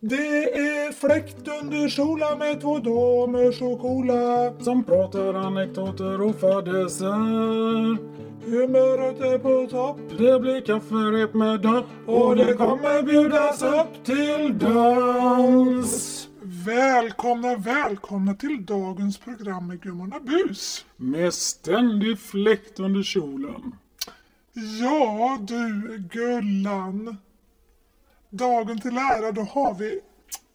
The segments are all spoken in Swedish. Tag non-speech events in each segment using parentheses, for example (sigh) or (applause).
Det är fläkt under kjolar med två damer så coola Som pratar anekdoter och fadäser Humöret är på topp Det blir kafferep med dopp och det kommer bjudas upp till dans. Välkomna, välkomna till dagens program med Gummorna Bus. Med ständig fläkt under kjolen. Ja du Gullan. Dagen till ära då har vi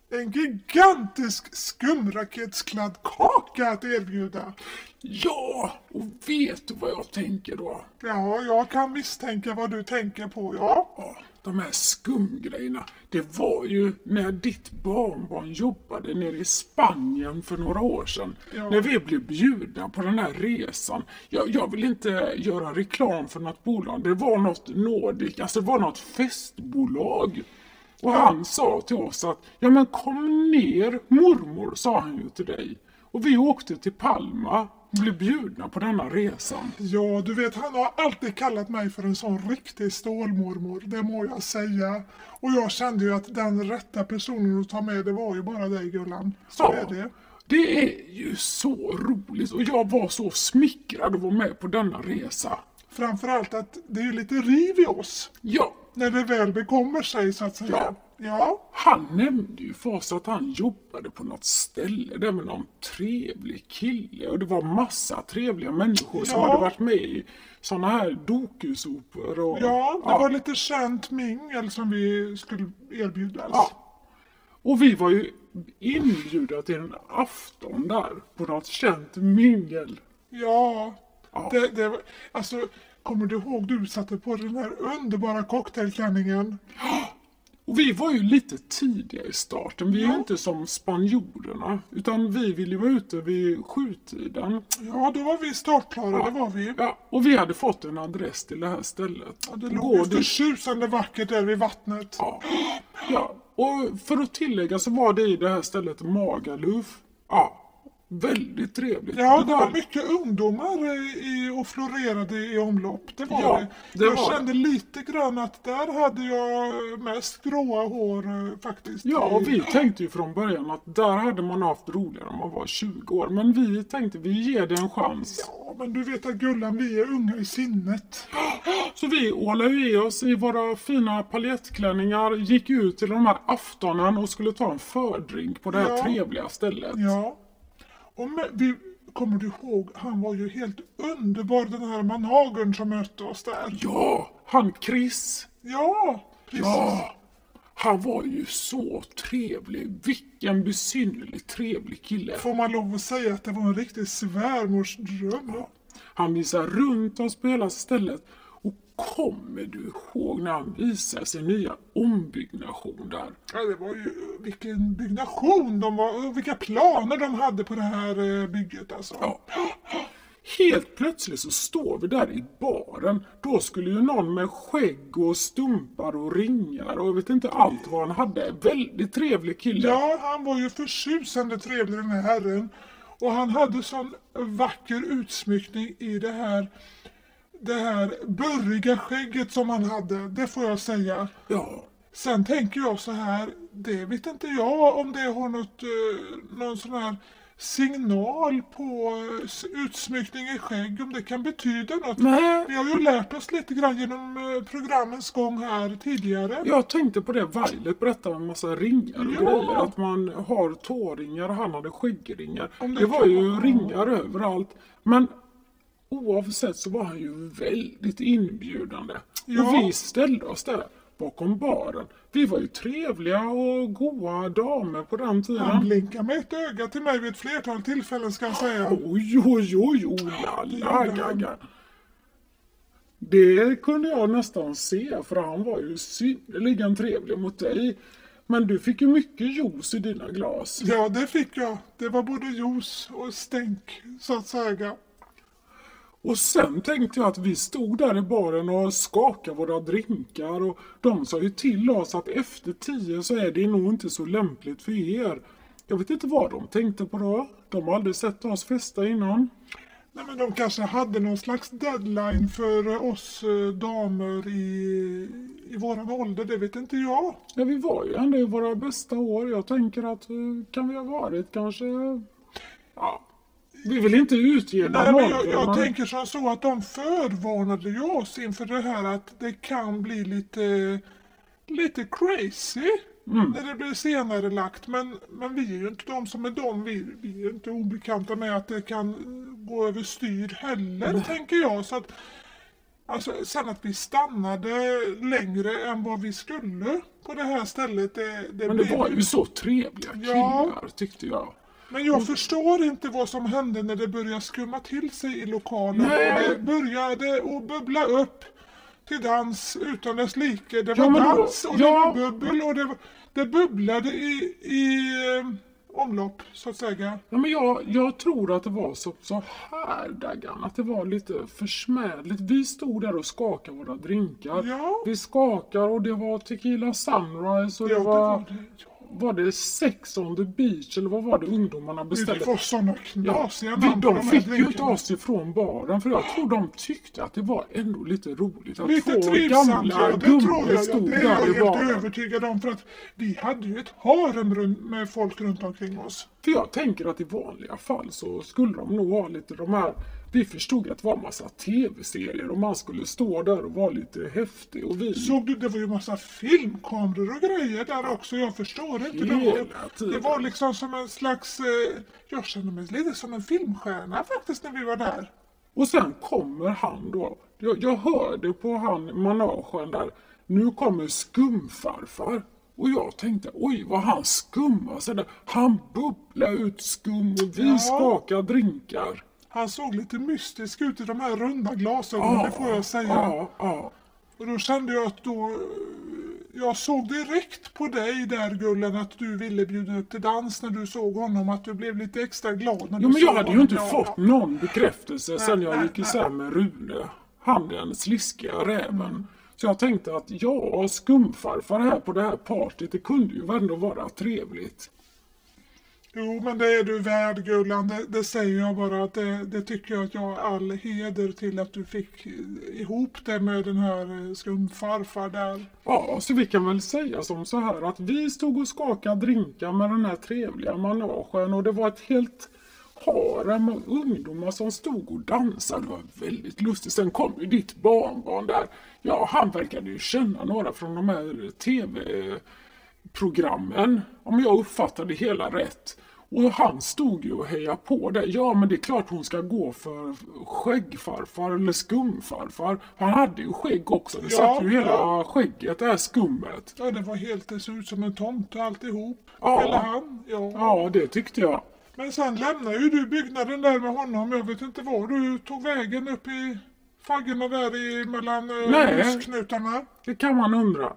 en gigantisk skumraketskladd kaka att erbjuda. Ja, och vet du vad jag tänker då? Ja, jag kan misstänka vad du tänker på, ja. Ja, de här skumgrejerna. Det var ju när ditt barnbarn jobbade nere i Spanien för några år sedan. Ja. När vi blev bjudna på den här resan. Jag, jag vill inte göra reklam för något bolag. Det var något Nordic, alltså det var något festbolag. Och han sa till oss att, ja men kom ner mormor, sa han ju till dig. Och vi åkte till Palma och blev bjudna på denna resan. Ja, du vet han har alltid kallat mig för en sån riktig stålmormor, det må jag säga. Och jag kände ju att den rätta personen att ta med det var ju bara dig Gullan. Så Ja. är det. Det är ju så roligt och jag var så smickrad att vara med på denna resa. Framförallt att det är lite riv i oss. Ja, När det väl bekommer sig så att säga. Ja. Ja. han nämnde ju för oss att han jobbade på något ställe där med någon trevlig kille och det var massa trevliga människor som Ja. hade varit med i såna här dokusåpor och... Ja, det var lite känt mingel som vi skulle erbjudas. Ja. Och vi var ju inbjudna till en afton där på något känt mingel. Ja. Ja. Det, det, var- alltså, kommer du ihåg du satte på den här underbara cocktailklänningen? (gasps) Och vi var ju lite tidiga i starten. Vi är ju inte som spanjorerna. Utan vi ville ju vara ute vid sjutiden. Ja, då var vi startklara, det var vi. Ja, och vi hade fått en adress till det här stället. Ja, det låg går ju förtjusande vackert där vid vattnet. Ja. ja. Och för att tillägga så var det i det här stället Magaluf. Ja. Väldigt trevligt. Ja, det var mycket ungdomar i, och florerade i omlopp. Det var Ja, det. det jag var det. kände lite grann att där hade jag mest gråa hår eh, faktiskt. Ja, och vi tänkte ju från början att där hade man haft roligare om man var 20 år. Men vi tänkte vi ger det en chans. Ja, men du vet att Gullan, vi är unga i sinnet. Så vi ålade ju i oss i våra fina paljettklänningar, gick ut till de här aftonen och skulle ta en fördrink på det här Ja. trevliga stället. Ja. Och med, vi, kommer du ihåg, han var ju helt underbar den här managern som mötte oss där. Ja, han Chris. Ja, precis. Ja, han var ju så trevlig. Vilken besynnerligt trevlig kille. Får man lov att säga att det var en riktig svärmorsdröm? Han visade runt oss på hela stället. Kommer du ihåg när han visade sin nya ombyggnation där? Ja, det var ju vilken byggnation de var vilka planer de hade på det här eh, bygget alltså. Ja. Helt plötsligt så står vi där i baren. Då skulle ju någon med skägg och stumpar och ringar och jag vet inte allt vad han hade. Väldigt trevlig kille. Ja, han var ju förtjusande trevlig den här herren. Och han hade sån vacker utsmyckning i det här det här burriga skägget som han hade, det får jag säga. Ja. Sen tänker jag så här, det vet inte jag om det har något, eh, någon sån här signal på eh, utsmyckning i skägg, om det kan betyda något. Nej. Vi har ju lärt oss lite grann genom eh, programmens gång här tidigare. Jag tänkte på det Violet berättade om en massa ringar och Ja. grejer. Att man har tåringar och han hade skäggringar. Om det Det var ju vara- ringar överallt. Men oavsett så var han ju väldigt inbjudande. Ja. Och vi ställde oss där bakom baren. Vi var ju trevliga och goa damer på den Han tiden. blinkar med ett öga till mig vid ett flertal tillfällen ska jag säga. Oj, oj, oj, oh la la. Det kunde jag nästan se för han var ju synnerligen trevlig mot dig. Men du fick ju mycket juice i dina glas. Ja, det fick jag. Det var både juice och stänk, så att säga. Och sen tänkte jag att vi stod där i baren och skakade våra drinkar och de sa ju till oss att efter tio så är det nog inte så lämpligt för er. Jag vet inte vad de tänkte på då. De har aldrig sett oss festa innan. Nej, men de kanske hade någon slags deadline för oss eh, damer i, i våran ålder, det vet inte jag. Ja, vi var ju ändå i våra bästa år. Jag tänker att eh, kan vi ha varit kanske... Ja, vi vill inte utge Nej, men jag, jag tänker som så att de förvarnade ju oss inför det här att det kan bli lite, lite crazy Mm. när det blir senare lagt. Men, men vi är ju inte de som är de. Vi, vi är inte obekanta med att det kan gå överstyr heller, tänker jag. Så att, alltså, sen att vi stannade längre än vad vi skulle på det här stället, det, det Men det blev var ju så trevliga killar Ja. tyckte jag. Men jag förstår inte vad som hände när det började skumma till sig i lokalen. Nej. Det började att bubbla upp till dans utan dess like. Det Ja, var då- dans och ja. det var bubbel och det, var, det bubblade i, i eh, omlopp så att säga. Ja, men jag, jag tror att det var så, så här Daggan, att det var lite försmädligt. Vi stod där och skakade våra drinkar. Ja. Vi skakar och det var Tequila Sunrise och Ja, det det var, var det. Ja. var det Sex on the beach eller vad var det ungdomarna beställde? Det var sådana Ja, knasiga vi, namn de de fick ju inte drinkarna. oss ifrån baren för jag tror de tyckte att det var ändå lite roligt att Lite två trivsamt, gamla ja, gubbar jag. Ja, stod det är jag där i helt baren. övertygad om. För att vi hade ju ett harem med folk runt omkring oss. För jag tänker att i vanliga fall så skulle de nog ha lite de här vi förstod att det var massa tv-serier och man skulle stå där och vara lite häftig och vi... Såg du, det var ju massa filmkameror och grejer där också. Jag förstår inte. Det Hela var, tiden. det var liksom som en slags... Eh, jag kände mig lite som en filmstjärna faktiskt när vi var där. Och sen kommer han då. Jag, jag hörde på han managen där. Nu kommer skumfarfar. Och jag tänkte, oj vad han skummar sig där. Han bubblar ut skum och vi Ja. skakar drinkar. Han såg lite mystisk ut i de här runda glasögonen, det får jag säga. Ja, ja. Och då kände jag att då... Jag såg direkt på dig där Gullen att du ville bjuda upp till dans när du såg honom. Att du blev lite extra glad när Jo du men såg jag hade ju honom. inte fått någon bekräftelse sen jag nej, gick isär med Rune. Han den sliskiga räven. Så jag tänkte att ja, skumfarfar här på det här partyt, det kunde ju ändå vara trevligt. Jo, men det är du värd Gullan. Det, det säger jag bara att det, det tycker jag att jag har all heder till att du fick ihop det med den här eh, skumfarfar där. Ja, så vi kan väl säga som så här att vi stod och skakade drinkar med den här trevliga managen och det var ett helt harem av ungdomar som stod och dansade. Det var väldigt lustigt. Sen kom ju ditt barnbarn där. Ja, han verkade ju känna några från de här eh, TV tv-programmen. Om jag uppfattade det hela rätt. Och han stod ju och hejade på det. Ja, men det är klart hon ska gå för skäggfarfar eller skumfarfar. Han hade ju skägg också. Det Ja, satt ju hela ja. skägget, det här skummet. Ja, det var helt, det såg ut som en tomte alltihop. Ja. Eller han. Ja. Ja, det tyckte jag. Men sen lämnade ju du byggnaden där med honom. Jag vet inte var du tog vägen upp i faggorna där i mellan eh, husknutarna. Det kan man undra.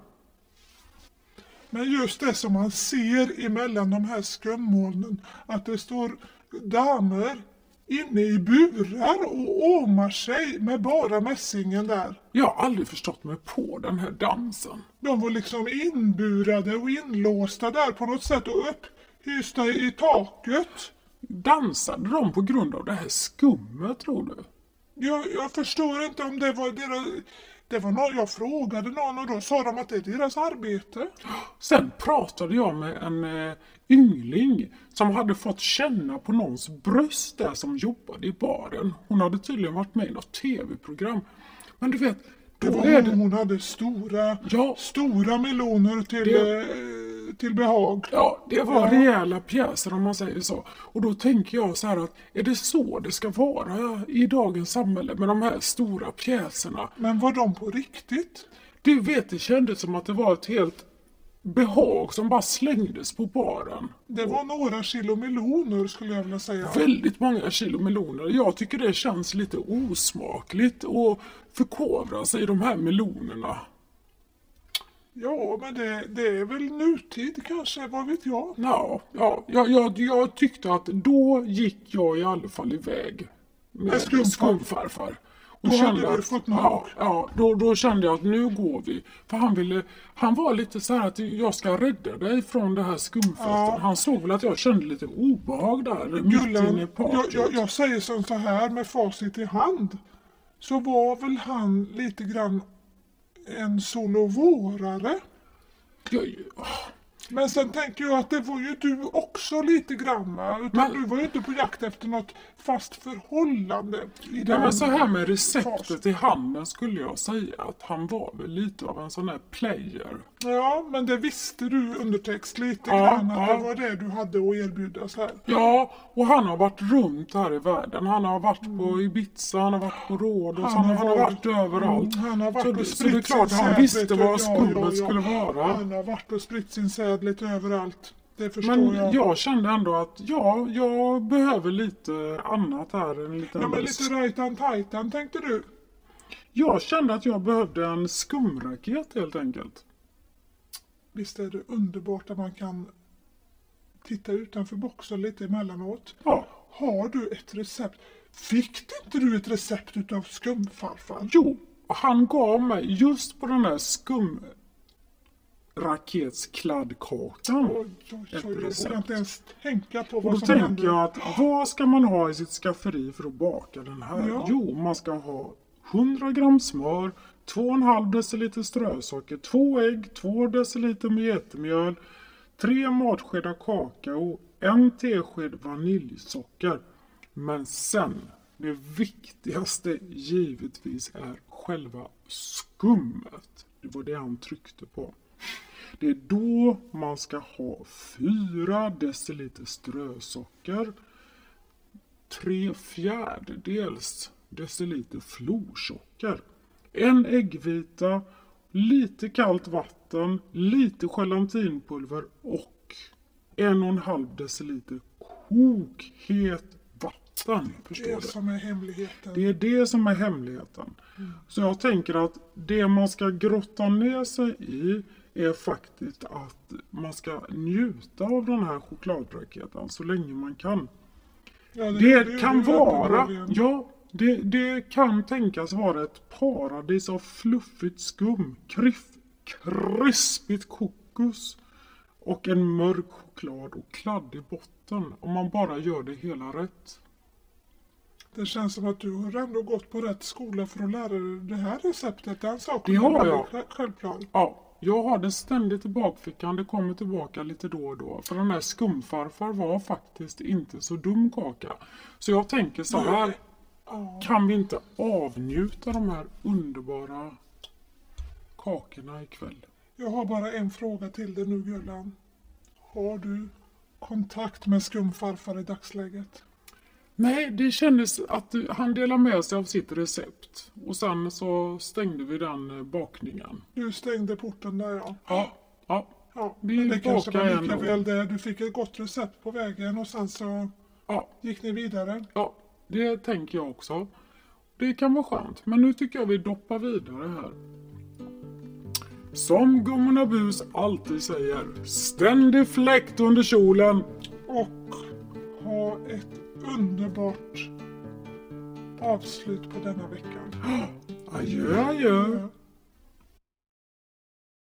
Men just det som man ser emellan de här skummolnen, att det står damer inne i burar och åmar sig med bara mässingen där. Jag har aldrig förstått mig på den här dansen. De var liksom inburade och inlåsta där på något sätt och upphysta i taket. Dansade de på grund av det här skummet, tror du? Jag, jag förstår inte om det var deras... Det var någon, jag frågade någon och då sa de att det är deras arbete. Sen pratade jag med en eh, yngling som hade fått känna på någons bröst där som jobbade i baren. Hon hade tydligen varit med i något tv-program. Men du vet, Det var hon, hon hade stora, Ja. stora meloner till, Det- eh, till behag. Ja, det var Ja. rejäla pjäser om man säger så. Och då tänker jag så här att är det så det ska vara i dagens samhälle med de här stora pjäserna? Men var de på riktigt? Du vet, det kändes som att det var ett helt behag som bara slängdes på baren. Det var några kilo meloner skulle jag vilja säga. Väldigt många kilo meloner. Jag tycker det känns lite osmakligt att förkovra sig i de här melonerna. Ja, men det, det är väl nutid kanske, vad vet jag? Ja, ja jag, jag, jag tyckte att då gick jag i alla fall iväg med skumfarfar. Och Då kände hade du fått nog. Ja, ja då, då kände jag att nu går vi. För han ville, han var lite så här att jag ska rädda dig från det här skumfesten. Ja. Han såg väl att jag kände lite obehag där mitt inne Gullan, i jag, jag, jag säger som så här med facit i hand. Så var väl han lite grann en solovårare. Jag- Men sen tänker jag att det var ju du också lite grann? Utan Men- du var ju inte på jakt efter något fast förhållande. I den men så här med receptet fasen. i handen skulle jag säga att han var väl lite av en sån här player. Ja, men det visste du undertext lite Ja, grann att ja. det var det du hade att erbjuda så här. Ja, och han har varit runt här i världen. Han har varit på Ibiza, han har varit på Rhodos, han, Han har har varit överallt. Mm, han har varit så, och det- så spritt det är klart han visste vad skummet ja, skulle vara. Han har varit och spritt sin säd lite överallt. Det Men jag. jag kände ändå att ja, jag behöver lite annat här. En liten Ja, men lite rajtan tajtan tänkte du. Jag kände att jag behövde en skumraket helt enkelt. Visst är det underbart att man kan titta utanför boxen lite emellanåt. Ja. Har du ett recept? Fick inte du ett recept utav skumfarfar? Jo, och han gav mig just på den där skumraketskladdkakan. Oj, oj, Ett oj, jag vågar inte ens tänka på Och vad då som tänker händer. jag att vad ska man ha i sitt skafferi för att baka den här? Ja. Jo, man ska ha 100 gram smör, 2,5 deciliter strösocker, 2 ägg, 2 deciliter metemjöl, 3 matskedar kakao, 1 tesked vaniljsocker. Men sen, det viktigaste givetvis är själva skummet. Det var det han tryckte på. Det är då man ska ha 4 deciliter strösocker, 3 fjärdedels deciliter florsocker, en äggvita, lite kallt vatten, lite gelatinpulver och en och en halv deciliter kokhet vatten. Förstår Det du? som är hemligheten. Det är det som är hemligheten. Så jag tänker att det man ska grotta ner sig i är faktiskt att man ska njuta av den här chokladraketen så länge man kan. Ja, Det kan ju vara, uppenbarligen. ja, det, det kan tänkas vara ett paradis av fluffigt skum, kriff, krispigt kokos och en mörk choklad och kladdig botten om man bara gör det hela rätt. Det känns som att du har ändå gått på rätt skola för att lära dig det här receptet. Den saken Det har jag. väldigt själv- självklar. Ja, jag har det ständigt i bakfickan. Det kommer tillbaka lite då och då. För den här skumfarfar var faktiskt inte så dum kaka. Så jag tänker så här. Kan vi inte avnjuta de här underbara kakorna ikväll? Jag har bara en fråga till dig nu Gullan. Har du kontakt med skumfarfar i dagsläget? Nej, det kändes att han delade med sig av sitt recept. Och sen så stängde vi den eh, bakningen. Du stängde porten där ja. Ja, ja, Ja, Vi men det kanske var lika väl det. Du fick ett gott recept på vägen och sen så ja. gick ni vidare. Ja, det tänker jag också. Det kan vara skönt, men nu tycker jag vi doppar vidare här. Som gummorna Bus alltid säger, ständig fläkt under kjolen. Och ha ett underbart avslut på denna veckan. (gasps) Adjö, adjö.